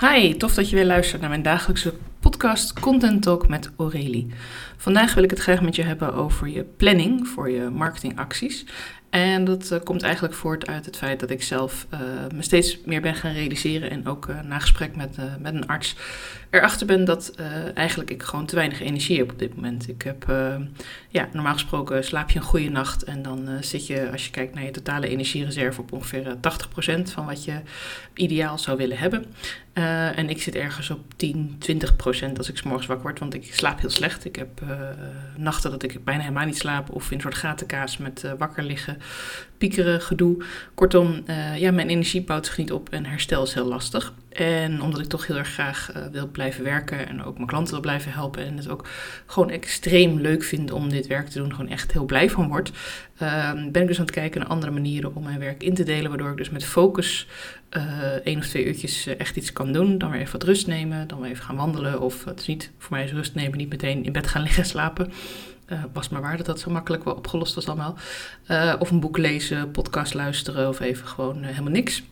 Hi, tof dat je weer luistert naar mijn dagelijkse podcast Content Talk met Aurélie. Vandaag wil ik het graag met je hebben over je planning voor je marketingacties. En dat uh, komt eigenlijk voort uit het feit dat ik zelf uh, me steeds meer ben gaan realiseren en ook uh, na gesprek met, met een arts erachter ben dat eigenlijk ik gewoon te weinig energie heb op dit moment. Ik heb, ja, normaal gesproken slaap je een goede nacht en dan zit je, als je kijkt naar je totale energiereserve, op ongeveer 80% van wat je ideaal zou willen hebben. en ik zit ergens op 10, 20% als ik s morgens wakker word, want ik slaap heel slecht. Ik heb nachten dat ik bijna helemaal niet slaap of in een soort gatenkaas met wakker liggen piekeren, gedoe. Kortom, uh, ja, mijn energie bouwt zich niet op en herstel is heel lastig. En omdat ik toch heel erg graag uh, wil blijven werken en ook mijn klanten wil blijven helpen en het ook gewoon extreem leuk vind om dit werk te doen, gewoon echt heel blij van word, uh, ben ik dus aan het kijken naar andere manieren om mijn werk in te delen, waardoor ik dus met focus uh, één of twee uurtjes echt iets kan doen, dan weer even wat rust nemen, dan weer even gaan wandelen of het is niet, voor mij is rust nemen niet meteen in bed gaan liggen slapen. Uh, was maar waar dat dat zo makkelijk wel opgelost was allemaal. Uh, of een boek lezen, podcast luisteren of even gewoon uh, helemaal niks.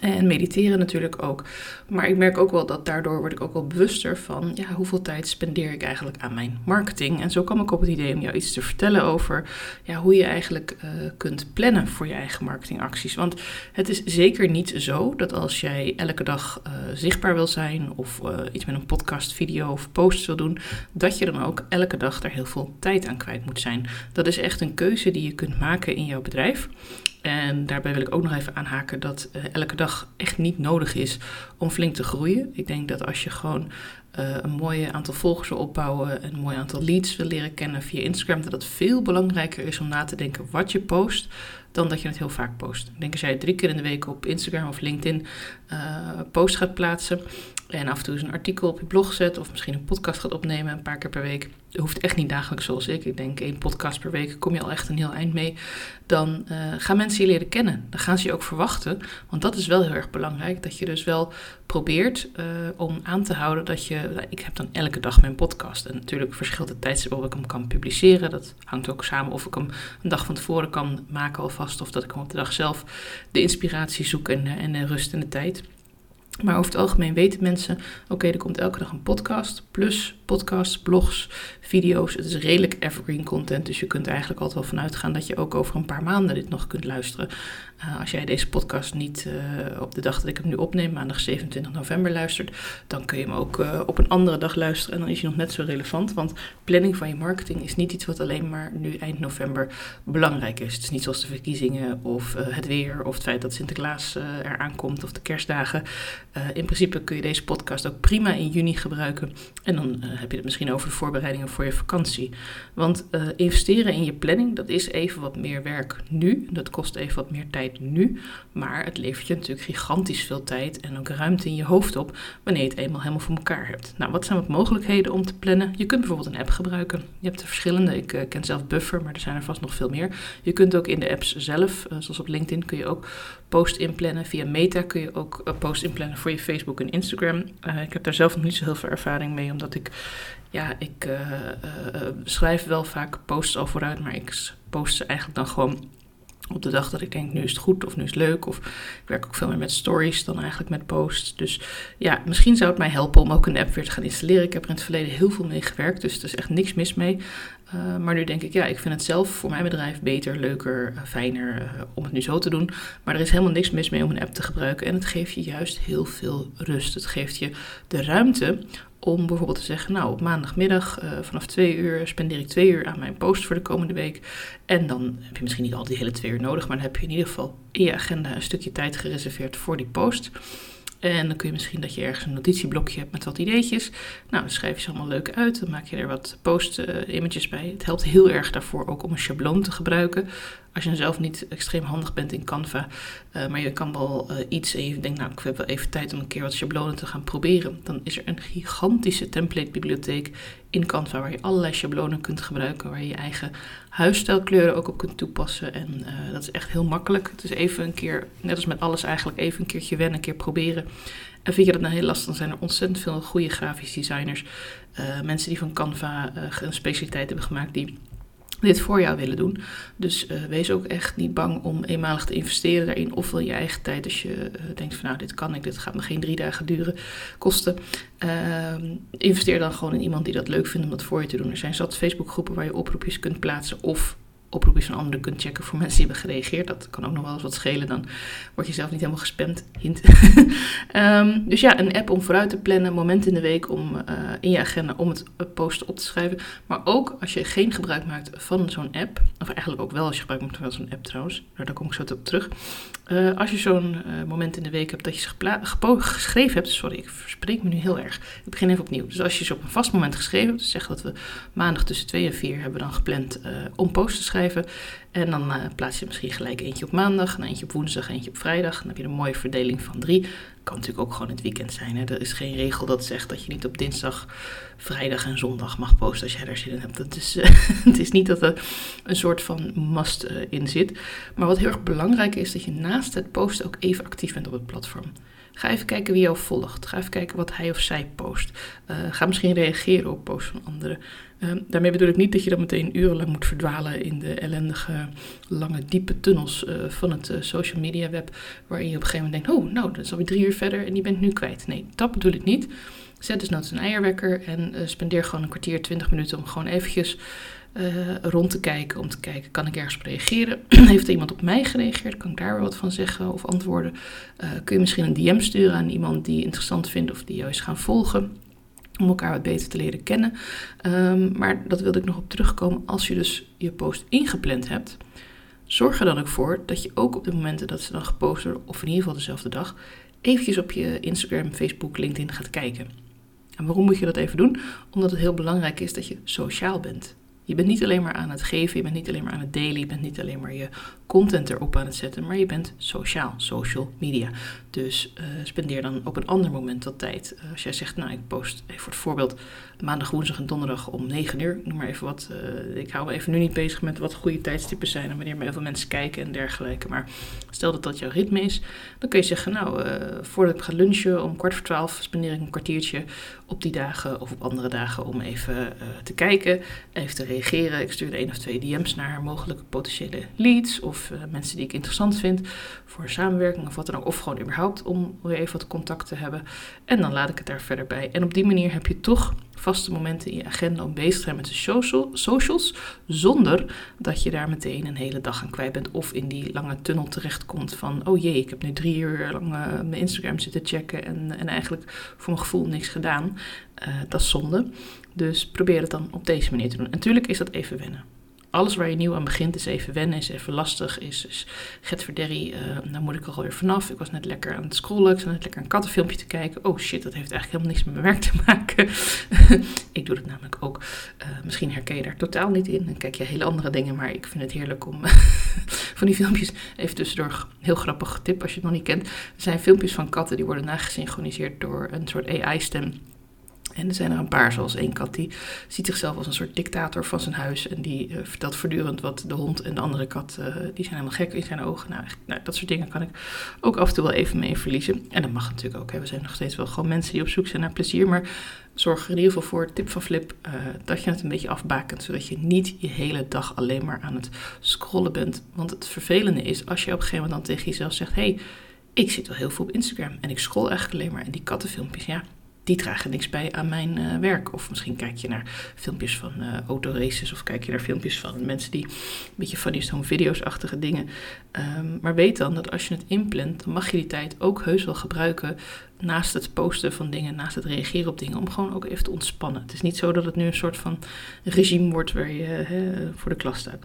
En mediteren natuurlijk ook. Maar ik merk ook wel dat daardoor word ik ook wel bewuster van ja, hoeveel tijd spendeer ik eigenlijk aan mijn marketing. En zo kwam ik op het idee om jou iets te vertellen over ja, hoe je eigenlijk uh, kunt plannen voor je eigen marketingacties. Want het is zeker niet zo dat als jij elke dag uh, zichtbaar wil zijn of uh, iets met een podcast, video of post wil doen, dat je dan ook elke dag daar heel veel tijd aan kwijt moet zijn. Dat is echt een keuze die je kunt maken in jouw bedrijf. En daarbij wil ik ook nog even aanhaken dat uh, elke dag echt niet nodig is om flink te groeien. Ik denk dat als je gewoon uh, een mooi aantal volgers wil opbouwen, een mooi aantal leads wil leren kennen via Instagram, dat het veel belangrijker is om na te denken wat je post, dan dat je het heel vaak post. Ik denk als jij drie keer in de week op Instagram of LinkedIn uh, post gaat plaatsen en af en toe eens een artikel op je blog zet of misschien een podcast gaat opnemen een paar keer per week, dat hoeft echt niet dagelijks zoals ik. Ik denk één podcast per week kom je al echt een heel eind mee. Dan uh, gaan mensen je leren kennen. Dan gaan ze je ook verwachten. Want dat is wel heel erg belangrijk. Dat je dus wel probeert om aan te houden dat je. Nou, ik heb dan elke dag mijn podcast. En natuurlijk verschilt het tijdstip waarop ik hem kan publiceren. Dat hangt ook samen of ik hem een dag van tevoren kan maken alvast. Of dat ik hem op de dag zelf de inspiratie zoek en, en de rust en de tijd. Maar over het algemeen weten mensen: oké, er komt elke dag een podcast, plus podcasts, blogs, video's. Het is redelijk evergreen content, dus je kunt eigenlijk altijd wel vanuit gaan dat je ook over een paar maanden dit nog kunt luisteren. Uh, als jij deze podcast niet uh, op de dag dat ik hem nu opneem, maandag 27 november, luistert, dan kun je hem ook uh, op een andere dag luisteren en dan is hij nog net zo relevant. Want planning van je marketing is niet iets wat alleen maar nu eind november belangrijk is. Het is niet zoals de verkiezingen of het weer of het feit dat Sinterklaas eraan komt of de kerstdagen. in principe kun je deze podcast ook prima in juni gebruiken en dan heb je het misschien over de voorbereidingen voor je vakantie. Want uh, investeren in je planning, dat is even wat meer werk nu. Dat kost even wat meer tijd nu. Maar het levert je natuurlijk gigantisch veel tijd en ook ruimte in je hoofd op wanneer je het eenmaal helemaal voor elkaar hebt. Nou, wat zijn wat mogelijkheden om te plannen? Je kunt bijvoorbeeld een app gebruiken. Je hebt er verschillende. Ik uh, ken zelf Buffer, maar er zijn er vast nog veel meer. Je kunt ook in de apps zelf, uh, zoals op LinkedIn, kun je ook post inplannen. Via Meta kun je ook post inplannen voor je Facebook en Instagram. ik heb daar zelf nog niet zo heel veel ervaring mee, omdat ik ja, ik uh, uh, schrijf wel vaak posts al vooruit, maar ik post ze eigenlijk dan gewoon op de dag dat ik denk, nu is het goed of nu is het leuk. Of ik werk ook veel meer met stories dan eigenlijk met posts. Dus ja, misschien zou het mij helpen om ook een app weer te gaan installeren. Ik heb er in het verleden heel veel mee gewerkt, dus er is echt niks mis mee. Maar nu denk ik, ja, ik vind het zelf voor mijn bedrijf beter, leuker, fijner om het nu zo te doen. Maar er is helemaal niks mis mee om een app te gebruiken. En het geeft je juist heel veel rust. Het geeft je de ruimte om bijvoorbeeld te zeggen, nou op maandagmiddag uh, vanaf twee uur spendeer ik twee uur aan mijn post voor de komende week. En dan heb je misschien niet al die hele twee uur nodig, maar dan heb je in ieder geval in je agenda een stukje tijd gereserveerd voor die post. En dan kun je misschien dat je ergens een notitieblokje hebt met wat ideetjes. Nou, dan schrijf je ze allemaal leuk uit. Dan maak je er wat post-images bij. Het helpt heel erg daarvoor ook om een schabloon te gebruiken. Als je zelf niet extreem handig bent in Canva, uh, maar je kan wel uh, iets en je denkt, nou, ik heb wel even tijd om een keer wat schablonen te gaan proberen. Dan is er een gigantische template-bibliotheek in Canva waar je allerlei schablonen kunt gebruiken, waar je je eigen huisstijlkleuren ook op kunt toepassen. En uh, dat is echt heel makkelijk. Het is even een keer, net als met alles eigenlijk, even een keertje wennen, een keer proberen. En vind je dat nou heel lastig, dan zijn er ontzettend veel goede grafisch designers, mensen die van Canva een specialiteit hebben gemaakt, die dit voor jou willen doen. Dus uh, wees ook echt niet bang om eenmalig te investeren daarin. Of wil je eigen tijd als je uh, denkt van nou dit kan ik, dit gaat me geen drie dagen duren, kosten. Uh, investeer dan gewoon in iemand die dat leuk vindt om dat voor je te doen. Er zijn zat Facebookgroepen waar je oproepjes kunt plaatsen of oproepjes van anderen kunt checken voor mensen die hebben gereageerd. Dat kan ook nog wel eens wat schelen. Dan word je zelf niet helemaal gespamd. Hint. um, dus ja, een app om vooruit te plannen. Moment in de week om uh, in je agenda om het posten op te schrijven. Maar ook als je geen gebruik maakt van zo'n app. Of eigenlijk ook wel als je gebruik maakt van zo'n app trouwens. Daar kom ik zo op terug. Uh, als je zo'n uh, moment in de week hebt dat je geschreven hebt. Sorry, ik verspreek me nu heel erg. Ik begin even opnieuw. Dus als je ze op een vast moment geschreven hebt. Dus zeg dat we maandag tussen 2 en 4 hebben dan gepland om post te schrijven en dan uh, plaats je misschien gelijk eentje op maandag, een eentje op woensdag, eentje op vrijdag. Dan heb je een mooie verdeling van drie. Kan natuurlijk ook gewoon het weekend zijn. Hè? Er is geen regel dat zegt dat je niet op dinsdag, vrijdag en zondag mag posten als jij daar zin in hebt. Dat is, uh, het is niet dat er een soort van must uh, in zit. Maar wat heel erg belangrijk is, dat je naast het posten ook even actief bent op het platform. Ga even kijken wie jou volgt. Ga even kijken wat hij of zij post. Uh, ga misschien reageren op posts van anderen. Uh, daarmee bedoel ik niet dat je dan meteen urenlang moet verdwalen in de ellendige, lange, diepe tunnels uh, van het social media web. Waarin je op een gegeven moment denkt: oh, nou, dat is alweer drie uur verder en die bent nu kwijt. Nee, dat bedoel ik niet. Zet dus nou een eierwekker en spendeer gewoon een kwartier, twintig minuten om gewoon eventjes uh, rond te kijken. Om te kijken, kan ik ergens op reageren? Heeft er iemand op mij gereageerd? Kan ik daar weer wat van zeggen of antwoorden? Uh, kun je misschien een DM sturen aan iemand die interessant vindt of die jou is gaan volgen? Om elkaar wat beter te leren kennen. Um, maar dat wilde ik nog op terugkomen. Als je dus je post ingepland hebt, zorg er dan ook voor dat je ook op de momenten dat ze dan gepost worden, of in ieder geval dezelfde dag, eventjes op je Instagram, Facebook, LinkedIn gaat kijken. En waarom moet je dat even doen? Omdat het heel belangrijk is dat je sociaal bent. Je bent niet alleen maar aan het geven, je bent niet alleen maar aan het delen, je bent niet alleen maar je content erop aan het zetten, maar je bent sociaal, social media. Dus uh, spendeer dan op een ander moment wat tijd. Uh, als jij zegt, nou ik post even voor het voorbeeld maandag, woensdag en donderdag om 9 uur, noem maar even wat. Uh, ik hou me even nu niet bezig met wat goede tijdstippen zijn en wanneer maar heel veel mensen kijken en dergelijke. Maar stel dat dat jouw ritme is, dan kun je zeggen, nou voordat ik ga lunchen om kwart voor twaalf spendeer ik een kwartiertje op die dagen of op andere dagen om even te kijken, even te reageren. Ik stuur één of twee DM's naar mogelijke potentiële leads of uh, mensen die ik interessant vind voor samenwerking of wat dan ook. Of gewoon überhaupt om weer even wat contact te hebben. En dan laat ik het daar verder bij. En op die manier heb je toch vaste momenten in je agenda om bezig te zijn met de social, socials. Zonder dat je daar meteen een hele dag aan kwijt bent. Of in die lange tunnel terechtkomt van: oh jee, ik heb nu drie uur lang uh, mijn Instagram zitten checken. En, en eigenlijk voor mijn gevoel niks gedaan. Uh, dat is zonde. Dus probeer het dan op deze manier te doen. Natuurlijk is dat even wennen alles waar je nieuw aan begint is even wennen, is even lastig, is, is getverderrie, uh, daar moet ik er alweer vanaf. Ik was net lekker aan het scrollen, ik zat net lekker een kattenfilmpje te kijken. Oh shit, dat heeft eigenlijk helemaal niks met mijn werk te maken. ik doe dat namelijk ook. Uh, misschien herken je daar totaal niet in en kijk je hele andere dingen, maar ik vind het heerlijk om van die filmpjes, even tussendoor, heel grappig tip als je het nog niet kent. Er zijn filmpjes van katten die worden nagesynchroniseerd door een soort AI-stem. En er zijn er een paar, zoals één kat, die ziet zichzelf als een soort dictator van zijn huis. En die uh, vertelt voortdurend wat de hond en de andere kat, uh, die zijn helemaal gek in zijn ogen. Nou, nou, dat soort dingen kan ik ook af en toe wel even mee verliezen. En dat mag natuurlijk ook. We zijn nog steeds wel gewoon mensen die op zoek zijn naar plezier. Maar zorg er in ieder geval voor, tip van Flip, uh, dat je het een beetje afbakent. Zodat je niet je hele dag alleen maar aan het scrollen bent. Want het vervelende is, als je op een gegeven moment dan tegen jezelf zegt... Hey, ik zit wel heel veel op Instagram en ik scroll eigenlijk alleen maar. En die kattenfilmpjes, ja die dragen niks bij aan mijn uh, werk. Of misschien kijk je naar filmpjes van uh, autoraces of kijk je naar filmpjes van mensen die een beetje funny home video's-achtige dingen. Um, maar weet dan dat als je het inplant, dan mag je die tijd ook heus wel gebruiken naast het posten van dingen, naast het reageren op dingen, om gewoon ook even te ontspannen. Het is niet zo dat het nu een soort van regime wordt waar je voor de klas staat.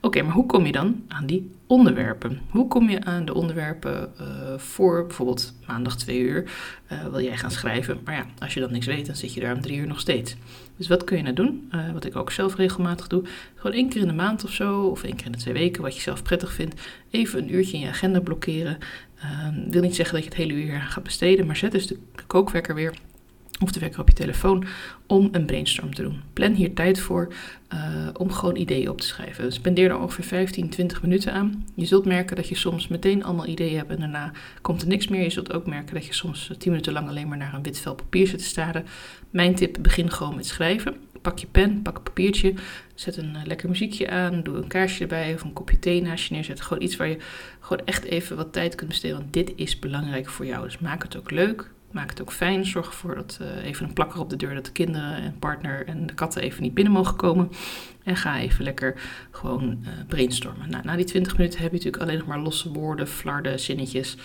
Oké, maar hoe kom je dan aan die onderwerpen? Hoe kom je aan de onderwerpen uh, voor bijvoorbeeld maandag twee uur uh, wil jij gaan schrijven? Maar ja, als je dan niks weet, dan zit je daar om drie uur nog steeds. Dus wat kun je nou doen? Uh, wat ik ook zelf regelmatig doe. Gewoon één keer in de maand of zo, of één keer in de twee weken, wat je zelf prettig vindt. Even een uurtje in je agenda blokkeren. Uh, wil niet zeggen dat je het hele uur gaat besteden, maar zet dus de kookwekker weer of de wekker op je telefoon om een brainstorm te doen. Plan hier tijd voor uh, om gewoon ideeën op te schrijven. Spendeer er ongeveer 15, 20 minuten aan. Je zult merken dat je soms meteen allemaal ideeën hebt en daarna komt er niks meer. Je zult ook merken dat je soms 10 minuten lang alleen maar naar een wit vel papier zit te staren. Mijn tip, begin gewoon met schrijven. pak je pen, pak een papiertje, zet een lekker muziekje aan, doe een kaarsje erbij of een kopje thee naast je neerzet. Gewoon iets waar je gewoon echt even wat tijd kunt besteden, want dit is belangrijk voor jou. Dus maak het ook leuk, Maak het ook fijn. Zorg ervoor dat uh, even een plakker op de deur dat de kinderen en partner en de katten even niet binnen mogen komen. En ga even lekker gewoon uh, brainstormen. Nou, na die 20 minuten heb je natuurlijk alleen nog maar losse woorden, flarden, zinnetjes.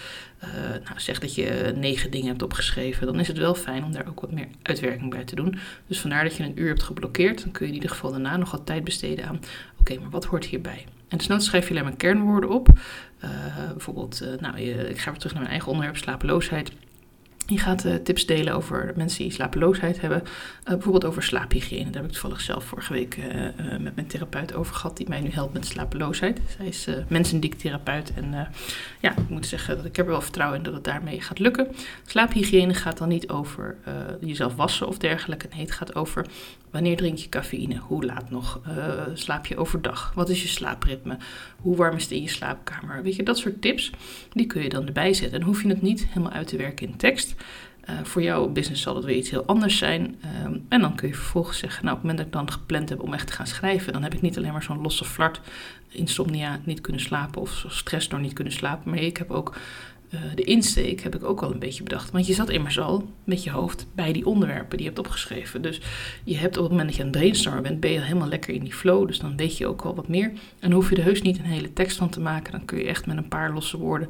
Uh, nou, zeg dat je negen dingen hebt opgeschreven. Dan is het wel fijn om daar ook wat meer uitwerking bij te doen. Dus vandaar dat je een uur hebt geblokkeerd. Dan kun je in ieder geval daarna nog wat tijd besteden aan. Oké, maar wat hoort hierbij? En desnoods schrijf je alleen maar kernwoorden op. bijvoorbeeld, nou, je, ik ga weer terug naar mijn eigen onderwerp, slapeloosheid. Je gaat uh, tips delen over mensen die slapeloosheid hebben. Uh, bijvoorbeeld over slaaphygiëne. Daar heb ik toevallig zelf vorige week uh, met mijn therapeut over gehad. Die mij nu helpt met slapeloosheid. Zij is mensendiek therapeut. En ja, ik moet zeggen dat ik er wel vertrouwen in dat het daarmee gaat lukken. Slaaphygiëne gaat dan niet over jezelf wassen of dergelijke. Nee, het gaat over wanneer drink je cafeïne? Hoe laat nog? slaap je overdag? Wat is je slaapritme? Hoe warm is het in je slaapkamer? Weet je, dat soort tips. Die kun je dan erbij zetten. En hoef je het niet helemaal uit te werken in tekst. Uh, voor jouw business zal het weer iets heel anders zijn. Ehm, en dan kun je vervolgens zeggen, nou op het moment dat ik dan gepland heb om echt te gaan schrijven, dan heb ik niet alleen maar zo'n losse flart, insomnia, niet kunnen slapen of stress door niet kunnen slapen, maar ik heb ook uh, de insteek heb ik ook al een beetje bedacht. Want je zat immers al met je hoofd bij die onderwerpen die je hebt opgeschreven. Dus je hebt op het moment dat je aan het brainstormen bent, ben je helemaal lekker in die flow. Dus dan weet je ook al wat meer. En hoef je er heus niet een hele tekst van te maken. Dan kun je echt met een paar losse woorden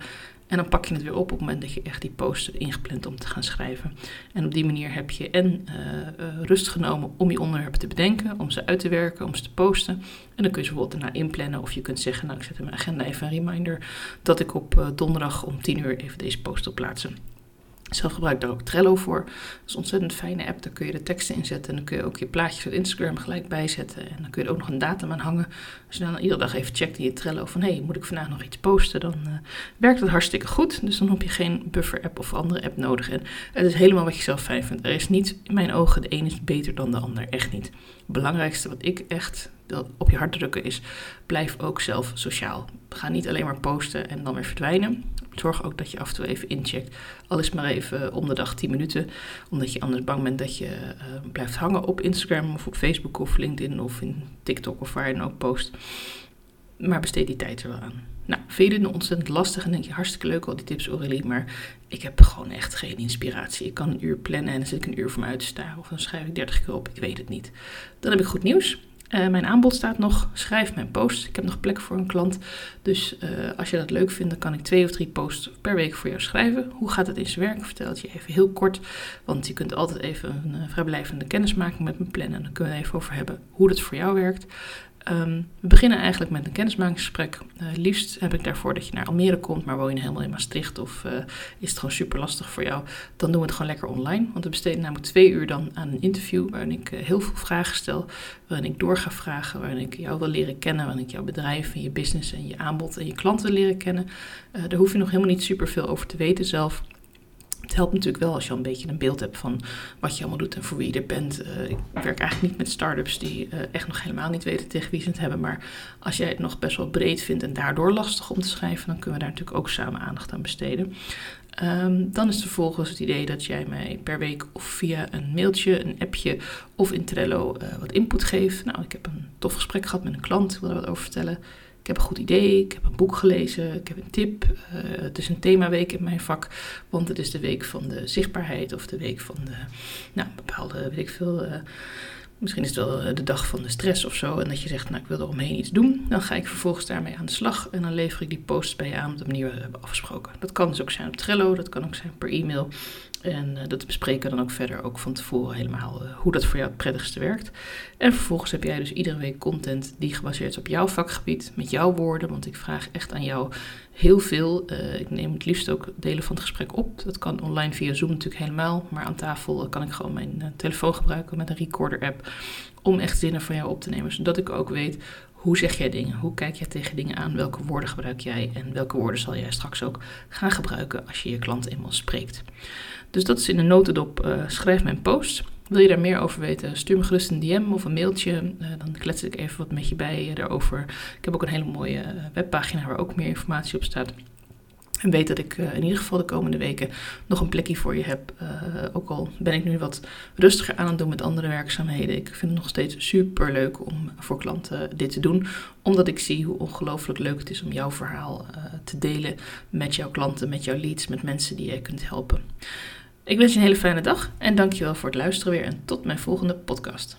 en dan pak je het weer op op het moment dat je echt die post hebt ingepland om te gaan schrijven. En op die manier heb je en uh, rust genomen om je onderwerpen te bedenken, om ze uit te werken, om ze te posten. En dan kun je ze bijvoorbeeld daarna inplannen. Of je kunt zeggen, nou ik zet in mijn agenda even een reminder dat ik op uh, donderdag om 10 uur even deze post wil plaatsen. Zelf gebruik ik daar ook Trello voor. Dat is een ontzettend fijne app. Daar kun je de teksten in zetten. En dan kun je ook je plaatjes uit Instagram gelijk bijzetten. En dan kun je er ook nog een datum aan hangen. Als je dan iedere dag even checkt in je Trello van... hé, hey, moet ik vandaag nog iets posten? Dan uh, werkt het hartstikke goed. Dus dan heb je geen buffer-app of andere app nodig. En het is helemaal wat je zelf fijn vindt. Er is niet, in mijn ogen, de een is beter dan de ander. Echt niet. Belangrijkste wat ik echt op je hart drukken is... blijf ook zelf sociaal. Ga niet alleen maar posten en dan weer verdwijnen zorg ook dat je af en toe even incheckt. Al is maar even om de dag 10 minuten. Omdat je anders bang bent dat je uh, blijft hangen op Instagram of op Facebook of LinkedIn of in TikTok of waar je dan ook post. Maar besteed die tijd er wel aan. Nou, vind je ontzettend lastig en denk je hartstikke leuk al die tips Aurélie, maar ik heb gewoon echt geen inspiratie. Ik kan een uur plannen en dan zit ik een uur voor me uit te staren of dan schrijf ik 30 keer op, ik weet het niet. Dan heb ik goed nieuws. Uh, mijn aanbod staat nog. Schrijf mijn post. Ik heb nog plek voor een klant. Dus uh, als je dat leuk vindt, dan kan ik twee of drie posts per week voor jou schrijven. Hoe gaat het in zijn werk? Vertel het je even heel kort. Want je kunt altijd even een uh, vrijblijvende kennismaking met me plannen. En dan kunnen we even over hebben hoe dat voor jou werkt. Um, we beginnen eigenlijk met een kennismakingsgesprek. Uh, liefst heb ik daarvoor dat je naar Almere komt, maar woon je helemaal in Maastricht of uh, is het gewoon super lastig voor jou, dan doen we het gewoon lekker online. Want we besteden namelijk twee uur dan aan een interview waarin ik uh, heel veel vragen stel, waarin ik door ga vragen, waarin ik jou wil leren kennen, waarin ik jouw bedrijf en je business en je aanbod en je klanten leren kennen. daar hoef je nog helemaal niet super veel over te weten zelf. Helpt natuurlijk wel als je al een beetje een beeld hebt van wat je allemaal doet en voor wie je er bent. Uh, ik werk eigenlijk niet met startups die uh, echt nog helemaal niet weten tegen wie ze het hebben. Maar als jij het nog best wel breed vindt en daardoor lastig om te schrijven, dan kunnen we daar natuurlijk ook samen aandacht aan besteden. Um, dan is vervolgens het idee dat jij mij per week of via een mailtje, een appje of in Trello uh, wat input geeft. Nou, ik heb een tof gesprek gehad met een klant, ik wil er wat over vertellen heb een goed idee, ik heb een boek gelezen, ik heb een tip. Uh, het is een themaweek in mijn vak, want het is de week van de zichtbaarheid of de week van de, nou, bepaalde, weet ik veel, uh, misschien is het wel eh, de dag van de stress of zo. En dat je zegt, nou, ik wil eromheen iets doen. Dan ga ik vervolgens daarmee aan de slag en dan lever ik die post bij je aan op de manier we hebben afgesproken. Dat kan dus ook zijn op Trello, dat kan ook zijn per e-mail. En uh, dat bespreken we dan ook verder, ook van tevoren helemaal uh, hoe dat voor jou het prettigste werkt. En vervolgens heb jij dus iedere week content die gebaseerd is op jouw vakgebied, met jouw woorden. Want ik vraag echt aan jou heel veel. Uh, ik neem het liefst ook delen van het gesprek op. Dat kan online via Zoom natuurlijk helemaal. Maar aan tafel kan ik gewoon mijn telefoon gebruiken met een recorder app. Om echt zinnen van jou op te nemen. Zodat ik ook weet hoe zeg jij dingen? Hoe kijk jij tegen dingen aan? Welke woorden gebruik jij? En welke woorden zal jij straks ook gaan gebruiken als je je klant eenmaal spreekt? Dus dat is in een notendop. Uh, schrijf mijn post. Wil je daar meer over weten? Stuur me gerust een DM of een mailtje. Uh, dan klets ik even wat met je bij daarover. Ik heb ook een hele mooie uh, webpagina waar ook meer informatie op staat. En weet dat ik uh, in ieder geval de komende weken nog een plekje voor je heb. Uh, ook al ben ik nu wat rustiger aan het doen met andere werkzaamheden. Ik vind het nog steeds super leuk om voor klanten dit te doen. Omdat ik zie hoe ongelooflijk leuk het is om jouw verhaal uh, te delen met jouw klanten, met jouw leads, met mensen die jij kunt helpen. Ik wens je een hele fijne dag en dankjewel voor het luisteren weer en tot mijn volgende podcast.